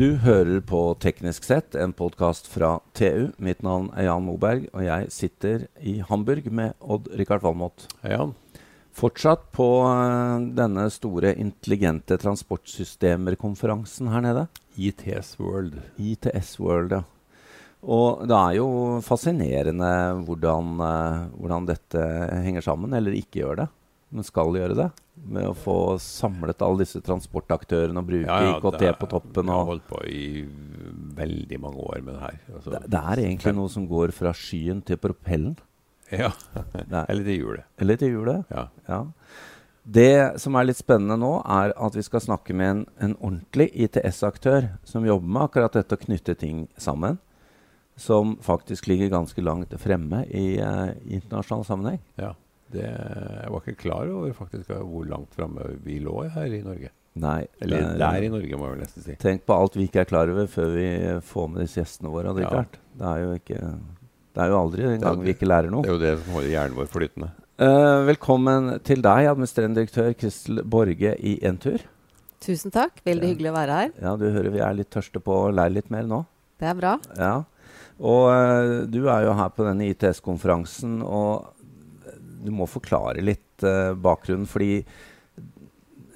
Du hører på Teknisk sett, en podkast fra TU. Mitt navn er Jan Moberg, og jeg sitter i Hamburg med Odd-Rikard Valmot. Hei, Jan. Fortsatt på uh, denne store intelligente transportsystemer-konferansen her nede. ITS World. ITS World, ja. Og det er jo fascinerende hvordan, uh, hvordan dette henger sammen, eller ikke gjør det men skal gjøre det. Med å få samlet alle disse transportaktørene og bruke ja, ja, IKT er, på toppen. Vi har holdt på i veldig mange år med det her. Altså, det, det, er egentlig noe som går fra skyen til propellen. Ja. Eller til hjulet. Eller til hjulet. Ja. ja. Det som er litt spennende nå, er at vi skal snakke med en, en ordentlig ITS-aktør som jobber med akkurat dette å knytte ting sammen. Som faktisk ligger ganske langt fremme i uh, internasjonal sammenheng. Ja. Det, jeg var ikke klar over faktisk hvor langt framme vi lå her i Norge. Nei, Eller er, der i Norge, må jeg vel nesten si. Tenk på alt vi ikke er klar over før vi får med disse gjestene våre. Det, ja. det, er jo ikke, det er jo aldri en gang vi ikke lærer noe. Det er jo det som holder hjernen vår flytende. Uh, velkommen til deg, administrerende direktør Kristel Borge i Entur. Tusen takk. Veldig ja. hyggelig å være her. Ja, Du hører vi er litt tørste på å lære litt mer nå. Det er bra. Ja. Og uh, du er jo her på denne ITS-konferansen. og du må forklare litt uh, bakgrunnen. fordi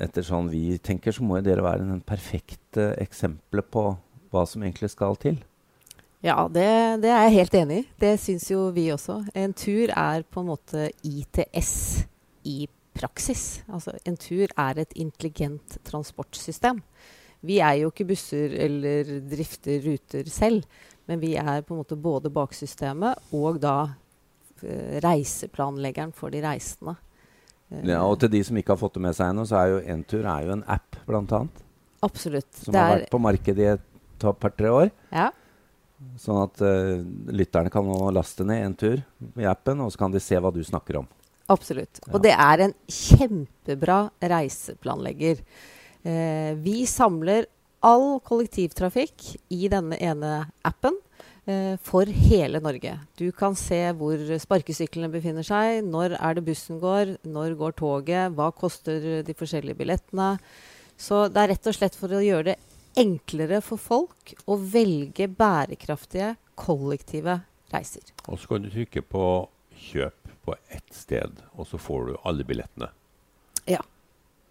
etter sånn vi tenker, så må jo dere være den perfekte eksempelet på hva som egentlig skal til. Ja, det, det er jeg helt enig i. Det syns jo vi også. En tur er på en måte ITS i praksis. Altså, en tur er et intelligent transportsystem. Vi er jo ikke busser eller drifter ruter selv, men vi er på en måte både baksystemet og da reiseplanleggeren for de reisende. Eh, ja, og til de som ikke har fått det med seg ennå, så er jo Entur er jo en app, bl.a. Absolutt. Som har vært på markedet i et par-tre år. Ja. Sånn at uh, lytterne kan nå laste ned Entur i appen, og så kan de se hva du snakker om. Absolutt. Ja. Og det er en kjempebra reiseplanlegger. Uh, vi samler all kollektivtrafikk i denne ene appen. Eh, for hele Norge. Du kan se hvor sparkesyklene befinner seg, når er det bussen går, når går toget, hva koster de forskjellige billettene. Så det er rett og slett for å gjøre det enklere for folk å velge bærekraftige, kollektive reiser. Og så kan du trykke på 'kjøp' på ett sted, og så får du alle billettene. Ja.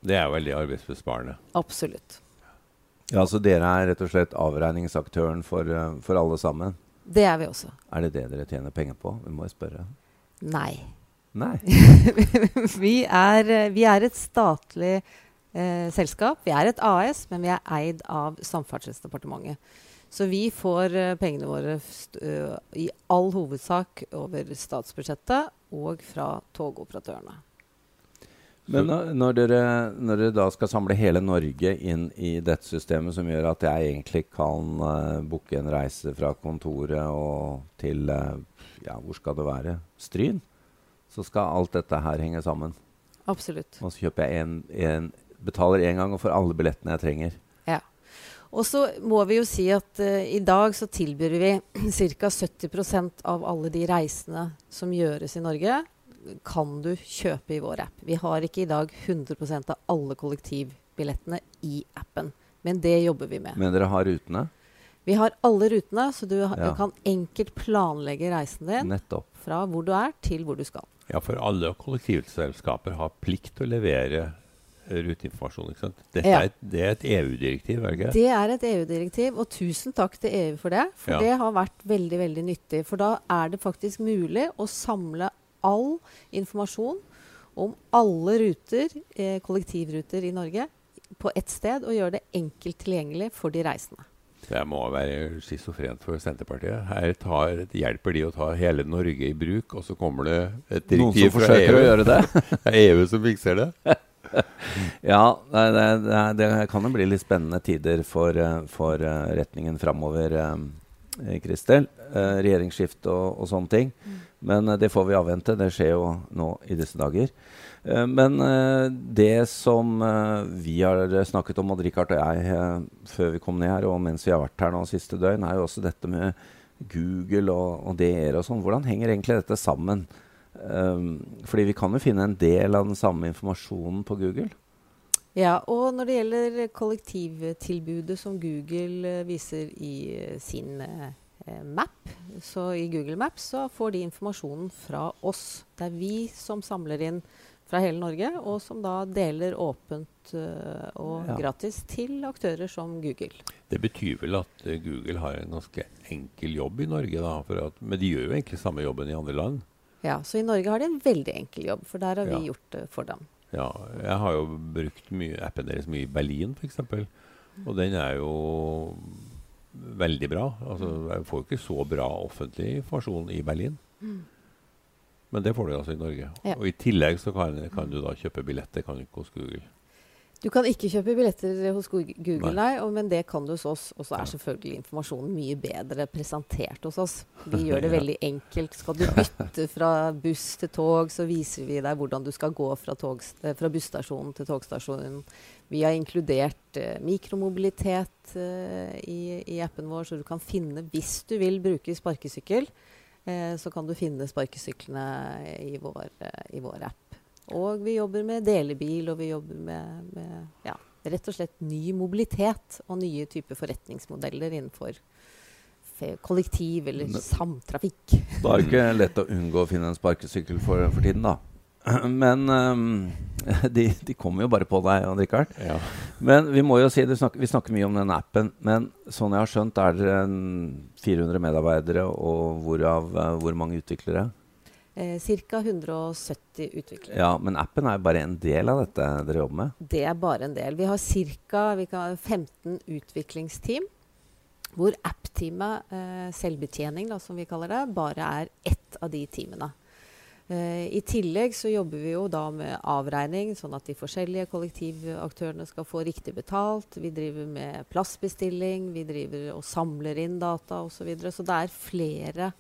Det er veldig arbeidsbesparende. Absolutt. Ja, Så dere er rett og slett avregningsaktøren for, uh, for alle sammen? Det er vi også. Er det det dere tjener penger på? Vi må jo spørre. Nei. Nei. vi, er, vi, er, et statlig eh, selskap. Vi er et AS, men vi er eid av Samferdselsdepartementet. Så vi får eh, pengene våre uh, i all hovedsak over statsbudsjettet og fra togoperatørene. Men når dere, når dere, da skal samle hele Norge inn i dette systemet, som gjør at jeg egentlig kan uh, booke en reise fra kontoret og til uh, ja, hvor skal det være? Stryn. Så skal alt dette her henge sammen. Absolutt. Og så kjøper jeg en, en, betaler én gang og får alle billettene jeg trenger. Ja. Og så må vi jo si at uh, i dag så tilbyr vi ca. 70% av alle de reisene som gjøres i Norge, kan du kjøpe i vår app. Vi har ikke i dag 100% av alle kollektivbillettene i appen. Men det jobber vi med. Men dere har rutene? Vi har alle rutene, så du, ja. du kan enkelt planlegge reisen din Nettopp. fra hvor du er, til hvor du skal. Ja, for alle kollektivselskaper har plikt til å levere ruteinformasjon. ikke sant? Dette ja. er, det er et EU-direktiv, er det ikke? Det er et EU-direktiv, og tusen takk til EU for det. For ja. det har vært veldig veldig nyttig. For da er det faktisk mulig å samle all informasjon om alle ruter, eh, kollektivruter i Norge på ett sted, og gjøre det enkelt tilgjengelig for de reisende. Det må være schizofrent for Senterpartiet. Her tar, hjelper de å ta hele Norge i bruk, og så kommer det et direktiv fra EU. å gjøre det. det er EU som fikser det. ja, det, det, det, kan jo bli litt spennende tider for, eh, for uh, retningen framover, uh, Kristel. Eh, regjeringsskifte og, og, sånne ting. Mm. Men eh, det får vi avvente. Det skjer jo nå i disse dager. Eh, men uh, det som vi har snakket om, og Rikard og jeg, før vi kom ned her, og mens vi har vært her nå siste døgn, er jo også dette med Google og, og DR og sånn. Hvordan henger egentlig dette sammen? Um, fordi vi kan jo finne en del av den samme informasjonen på Google. Ja, og når det gjelder kollektivtilbudet som Google eh, viser i eh, sin eh, map, så i Google Maps så får de informasjonen fra oss. Det er vi som samler inn fra hele Norge, og som da deler åpent og Ja. gratis til aktører som Google. Det betyr vel at Google har en ganske enkel jobb i Norge, da. For at, men de gjør jo egentlig samme jobben i andre land. Ja, Så i Norge har de en veldig enkel jobb, for der har vi Ja. gjort det for dem. Ja, jeg har jo brukt mye, appen deres mye i Berlin, f.eks. Og den er jo veldig bra. Altså, jeg får jo ikke så bra offentlig informasjon i Berlin. Men det får du altså i Norge. Ja. Og i tillegg så kan, kan du da kjøpe billetter, kan du ikke hos Google. Du kan ikke kjøpe billetter hos Google, Nei. men det kan du hos oss. Og så er selvfølgelig informasjonen mye bedre presentert hos oss. Vi gjør det veldig enkelt. Skal du bytte fra buss til tog, så viser vi deg hvordan du skal gå fra, togs, eh, fra busstasjonen til togstasjonen. Vi har inkludert eh, mikromobilitet eh, i, i appen vår, så du kan finne Hvis du vil bruke sparkesykkel, eh, så kan du finne sparkesyklene i vår, eh, i vår app. Og vi jobber med delebil, og vi jobber med, med ja, rett og slett ny mobilitet og nye typer forretningsmodeller innenfor kollektiv eller samtrafikk. Da er det ikke lett å unngå å finne en sparkesykkel for, for tiden, da. Men um, de, de kommer jo bare på deg, Jan Rikard. Ja. Men vi må jo si, det snakker, vi snakker mye om den appen. Men sånn jeg har skjønt, er dere 400 medarbeidere, og hvorav eh, hvor mange utviklere? Eh, Ca. 170 utviklere. Ja, Men appen er jo bare en del av dette dere jobber med. Det er bare en del. Vi har ca. 15 utviklingsteam. Hvor app-teamet, eh, selvbetjening da, som vi kaller det, bare er ett av de teamene. Eh, I tillegg så jobber vi jo da med avregning, sånn at de forskjellige kollektivaktørene skal få riktig betalt. Vi driver med plassbestilling, vi driver og samler inn data osv. Så, videre. så det er flere,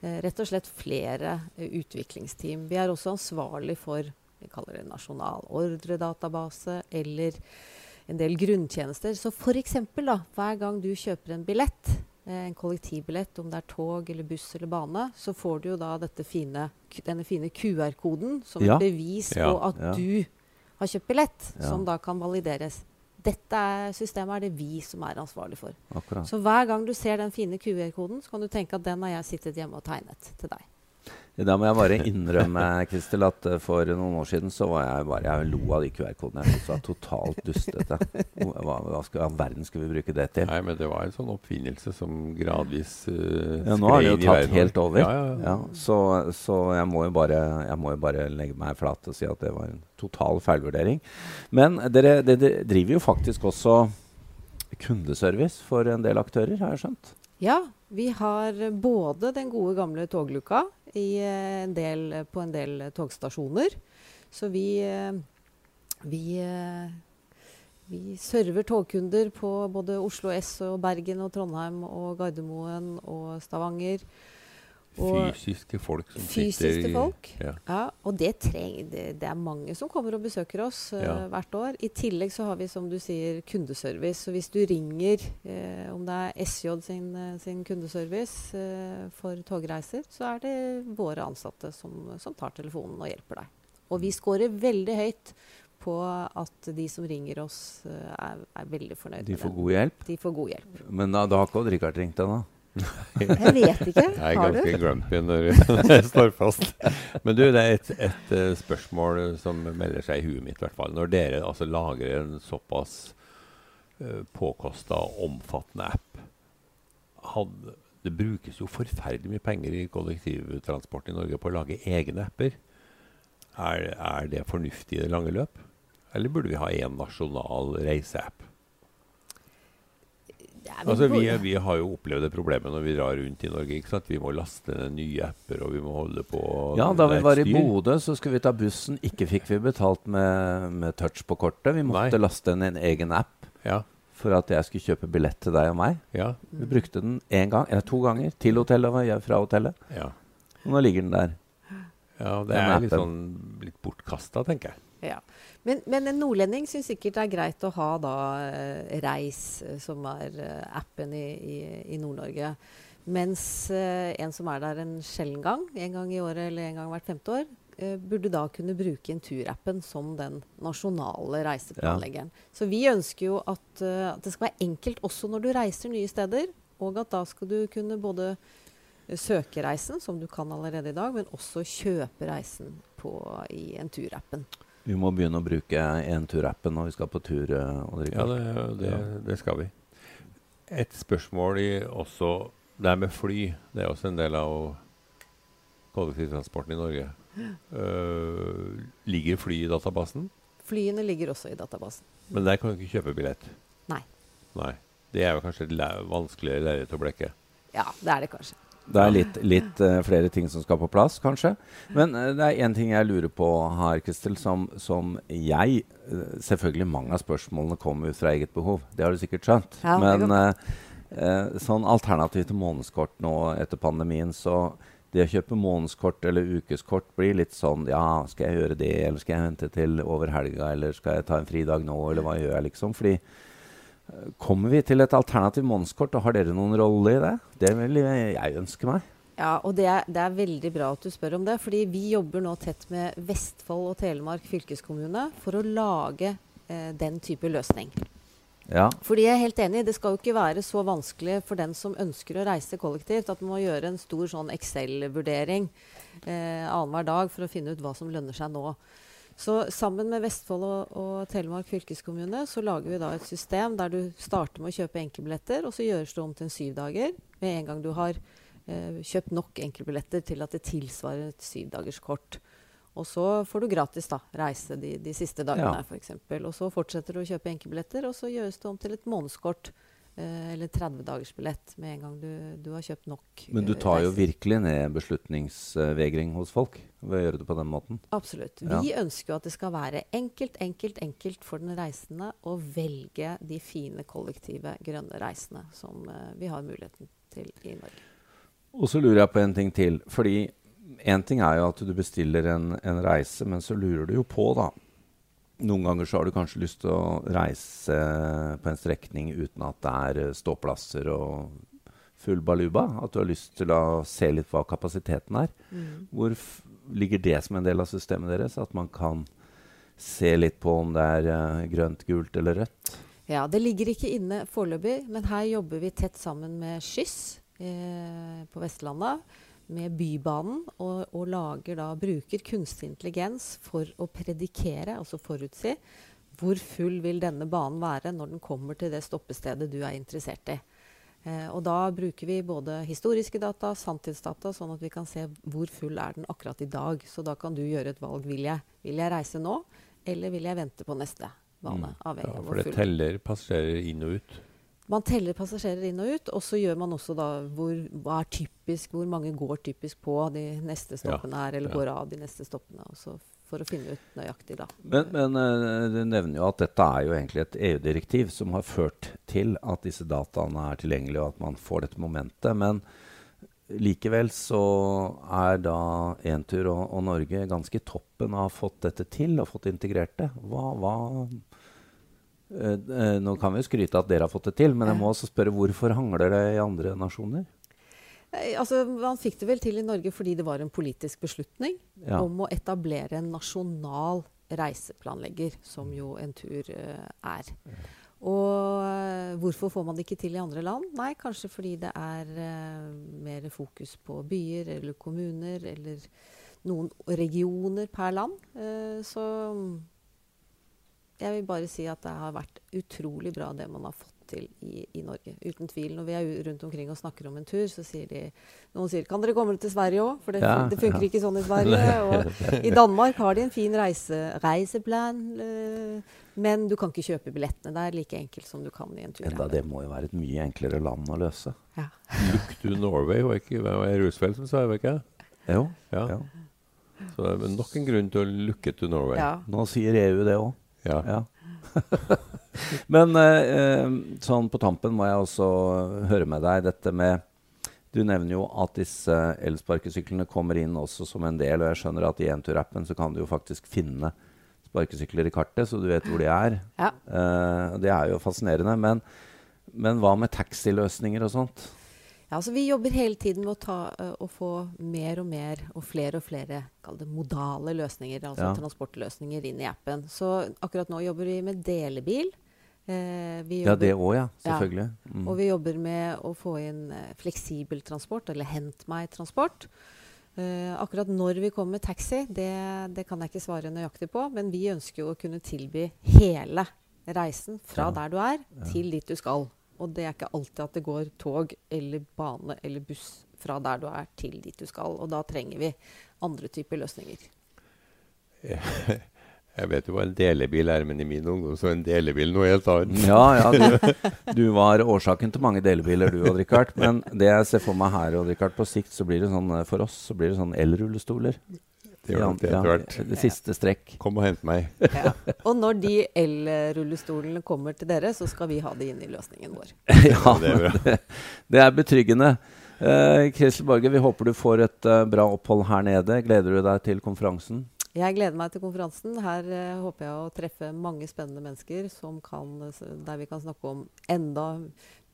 rett og slett flere eh, utviklingsteam. Vi er også ansvarlig for vi kaller det nasjonal ordredatabase eller en del grunntjenester. Så f.eks. hver gang du kjøper en billett, eh, en kollektivbillett, om det er tog eller buss eller bane, så får du jo da fine, denne fine QR-koden som Ja. bevis Ja. på at Ja. du har kjøpt billett, som da kan valideres. Dette systemet er det vi som er ansvarlig for. Akkurat. Så hver gang du ser den fine QR-koden, så kan du tenke at den har jeg sittet hjemme og tegnet til deg. Da må jeg bare innrømme Kristel, at eh, for noen år siden så var jeg bare Jeg lo av de QR-kodene. Jeg syntes var totalt dustete. Hva, hva skal, all verden skulle vi bruke det til? Nei, men det var en sånn oppfinnelse som gradvis uh, Ja, nå har det jo tatt helt over. Ja, ja, ja. Ja, så, så jeg, må jo bare, jeg må jo bare legge meg flat og si at det var en total feilvurdering. Men dere, dere driver jo faktisk også kundeservice for en del aktører, har jeg skjønt? Ja, vi har både den gode gamle togluka eh, en del, på en del togstasjoner. Så vi, eh, vi, eh, vi server togkunder på både Oslo S og Bergen og Trondheim og Gardermoen og Stavanger. Og Fysiske folk som fysiske sitter i folk. Ja. Ja, og det, treng, det, det er mange som kommer og besøker oss uh, Ja. hvert år. I tillegg så har vi som du sier kundeservice. Så hvis du ringer, uh, om det er SJ sin, sin kundeservice uh, for togreiser, så er det våre ansatte som, som tar telefonen og hjelper deg. Og vi scorer veldig høyt på at de som ringer oss, er, er veldig fornøyd De med får det. god hjelp. De får god hjelp. Men da, da har ikke Odd-Rikard ringt ennå? Jeg vet ikke. Jeg er ganske grumpy når jeg står fast. Men du, det er et, et eh, spørsmål eh, som melder seg i huet mitt. i hvert fall. Når dere altså lager en såpass uh, påkosta og omfattende app had, Det brukes jo forferdelig mye penger i kollektivtransport i Norge på å lage egne apper. Er, er det fornuftig i det lange løp? Eller burde vi ha én nasjonal reiseapp? Ja, Altså, vi, vi har jo opplevd det problemet når vi drar rundt i Norge. ikke sant? Vi må laste ned nye apper, og vi må holde på Ja, da vi var i. Bodø, så skulle vi ta bussen. Ikke fikk vi betalt med, med touch på kortet. Vi måtte Nei. laste ned en egen app Ja, for at jeg skulle kjøpe billett til deg og meg. ja, Vi brukte den én gang, eller to ganger, til hotellet og jeg fra hotellet. ja. Og nå ligger den der. ja det Den er litt sånn litt bortkasta, tenker jeg. Ja. Men, men en nordlending syns sikkert det er greit å ha da eh, Reis, eh, som er eh, appen i, i, i Nord-Norge. Mens en som er der en sjelden gang, en gang i året eller en gang hvert femte år, eh, burde da kunne bruke Enturappen som den nasjonale reiseplanleggeren. Så vi ønsker jo at, at det skal være enkelt også når du reiser nye steder. Og at da skal du kunne både søke reisen, som du kan allerede i dag, men også kjøpe reisen på, i Enturappen. Vi må begynne å bruke Entur-appen når vi skal på tur. eh, Ja, det, det, det skal vi. Et spørsmål i også Det er med fly. Det er også en del av kollektivtransporten i Norge. Uh, ligger fly i databasen? Flyene ligger også i databasen. Men der kan du ikke kjøpe billett? Nei. Nei. Det er jo kanskje et vanskeligere lerret å blekke. Ja, det er det kanskje. Det er litt, litt uh, flere ting som skal på plass, kanskje. Men uh, det er én ting jeg lurer på her, Kristel, som, som jeg uh, Selvfølgelig mange av spørsmålene kommer ut fra eget behov. Det har du sikkert skjønt. Ja, Men sånn alternativ til månedskort nå etter pandemien, så det å kjøpe månedskort eller ukeskort blir litt sånn Ja, skal jeg gjøre det, eller skal jeg vente til over helga, eller skal jeg ta en fridag nå, eller hva gjør jeg, liksom? Fordi Kommer vi til et alternativ månedskort, og har dere noen rolle i det? Det vil jeg ønske meg. Ja, og det er, det er veldig bra at du spør om det. fordi vi jobber nå tett med Vestfold og Telemark fylkeskommune for å lage eh, den type løsning. Ja. Fordi jeg er helt enig, Det skal jo ikke være så vanskelig for den som ønsker å reise kollektivt, at man må gjøre en stor sånn Excel-vurdering eh, annenhver dag for å finne ut hva som lønner seg nå. Så sammen med Vestfold og, og Telemark fylkeskommune så lager vi da et system der du starter med å kjøpe enkeltbilletter, og så gjøres det om til en syv dager med en gang du har eh, kjøpt nok enkeltbilletter til at det tilsvarer et syvdagerskort. Og så får du gratis da, reise de, de siste dagene, Ja. for eksempel. Og så fortsetter du å kjøpe enkeltbilletter, og så gjøres det om til et månedskort. Eh, eller 30-dagersbillett med en gang du, du har kjøpt nok. Men du eh, tar jo virkelig ned beslutningsvegring hos folk ved å gjøre det på den måten. Absolutt. Ja. Vi ønsker jo at det skal være enkelt, enkelt, enkelt for den reisende å velge de fine kollektive grønne reisene som eh, vi har muligheten til i Norge. Og så lurer jeg på en ting til. Fordi én ting er jo at du bestiller en, en reise, men så lurer du jo på, da. Noen ganger så har du kanskje lyst til å reise på en strekning uten at det er eh, ståplasser og full baluba. At du har lyst til å se litt hva kapasiteten er. Hvor f ligger det som en del av systemet deres? At man kan se litt på om det er uh, grønt, gult eller rødt? Ja, Det ligger ikke inne foreløpig, men her jobber vi tett sammen med Skyss eh, på Vestlandet. Med Bybanen, og, og lager da, bruker kunstig intelligens for å predikere, altså forutsi, hvor full vil denne banen være når den kommer til det stoppestedet du er interessert i. Eh, og da bruker vi både historiske data, sanntidsdata, sånn at vi kan se hvor full er den akkurat i dag. Så da kan du gjøre et valg. Vil jeg, vil jeg reise nå, eller vil jeg vente på neste bane? Avhengig Ja, av for det teller passasjerer inn og ut. Man teller passasjerer inn og ut, og så gjør man også da hvor, hva er typisk, hvor mange går typisk på de neste stoppene her, eller ja. går av de neste stoppene. Også for å finne ut nøyaktig, da. Men, men eh, du nevner jo at dette er jo egentlig et EU-direktiv som har ført til at disse dataene er tilgjengelige, og at man får dette momentet. Men likevel så er da Entur og, og Norge ganske toppen å ha fått dette til og fått integrert det. Hva, hva eh, Nå kan vi skryte at dere har fått det til, men jeg må også spørre hvorfor hangler det i andre nasjoner? Altså, man fikk det vel til i Norge fordi det var en politisk beslutning Ja. om å etablere en nasjonal reiseplanlegger, som jo Entur uh, er. Og hvorfor får man det ikke til i andre land? Nei, kanskje fordi det er uh, mer fokus på byer eller kommuner eller noen regioner per land. Uh, så jeg vil bare si at det har vært utrolig bra det man har fått til i, i Norge. Uten tvil. Når vi er rundt omkring og snakker om en tur, så sier de noen sier kan dere komme til Sverige òg? For det, Ja, det funker ja. ikke sånn i Sverige. Og i Danmark har de en fin reise, reiseplan, eh, men du kan ikke kjøpe billettene. Det er like enkelt som du kan i en tur. Enda det må jo være et mye enklere land å løse. Ja. Look to Norway, var ikke var det Roosevelt som sa det? ikke? Jo. Ja. Ja. Så det er nok en grunn til å looke to Norway. Ja. Nå sier EU det òg. Ja. Ja. Men eh, eh, sånn på tampen må jeg også høre med deg dette med Du nevner jo at disse elsparkesyklene kommer inn også som en del, og jeg skjønner at i Entur-appen så kan du jo faktisk finne sparkesykler i kartet, så du vet hvor de er. Ja. Eh, det er jo fascinerende. Men, men hva med taxiløsninger og sånt? Ja, altså Vi jobber hele tiden med å, ta, uh, å få mer og mer og flere og flere det, modale løsninger, altså ja. transportløsninger, inn i appen. Så akkurat nå jobber vi med delebil. Eh, jobber, ja, det òg, ja. Selvfølgelig. Ja. Mm. Og vi jobber med å få inn eh, fleksibel transport, eller hent meg-transport. Eh, akkurat når vi kommer med taxi, det, det, kan jeg ikke svare nøyaktig på. Men vi ønsker jo å kunne tilby hele reisen fra ja. der du er, til dit du skal. Og det er ikke alltid at det går tog eller bane eller buss fra der du er, til dit du skal. Og da trenger vi andre typer løsninger. Jeg vet jo hva en delebil er, men i min ungdom så er en delebil noe helt annet. Ja, ja, du, du var årsaken til mange delebiler, du Odd Rikard. Men det jeg ser for meg her, Odd Rikard, på sikt så blir det sånn for oss så blir det sånn elrullestoler. Det gjør det etter hvert. Ja, det siste strekk. Kom og hent meg. Ja. Og når de elrullestolene kommer til dere, så skal vi ha det inn i løsningen vår. ja, det er, det, det er betryggende. Uh, Kristel Borge, vi håper du får et uh, bra opphold her nede. Gleder du deg til konferansen? Jeg gleder meg til konferansen. Her uh, håper jeg å treffe mange spennende mennesker kan, der vi kan snakke om enda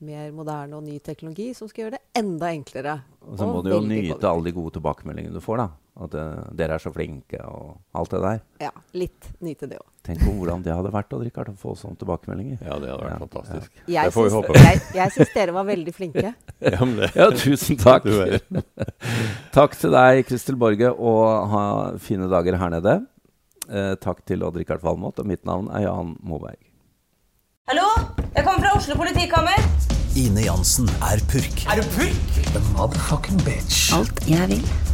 mer moderne og ny teknologi som skal gjøre det enda enklere. Og så må du jo nyte alle de gode tilbakemeldingene du får, da. At uh, dere er så flinke og alt det der. Ja, litt nyte det òg. Tenk på hvordan det hadde vært å få sånne tilbakemeldinger. Ja, det hadde vært ja, fantastisk. Ja. Jeg syns, jeg, syns dere var veldig flinke. ja, ja, tusen takk. takk til deg, Kristel Borge, og ha fine dager her nede. Eh, takk til Odd-Rikard Valmot, og mitt navn er Jan Moberg. Hallo? Jeg kommer fra Oslo politikammer. Ine Jansen er purk. Er du purk? The motherfucking bitch. Alt jeg vil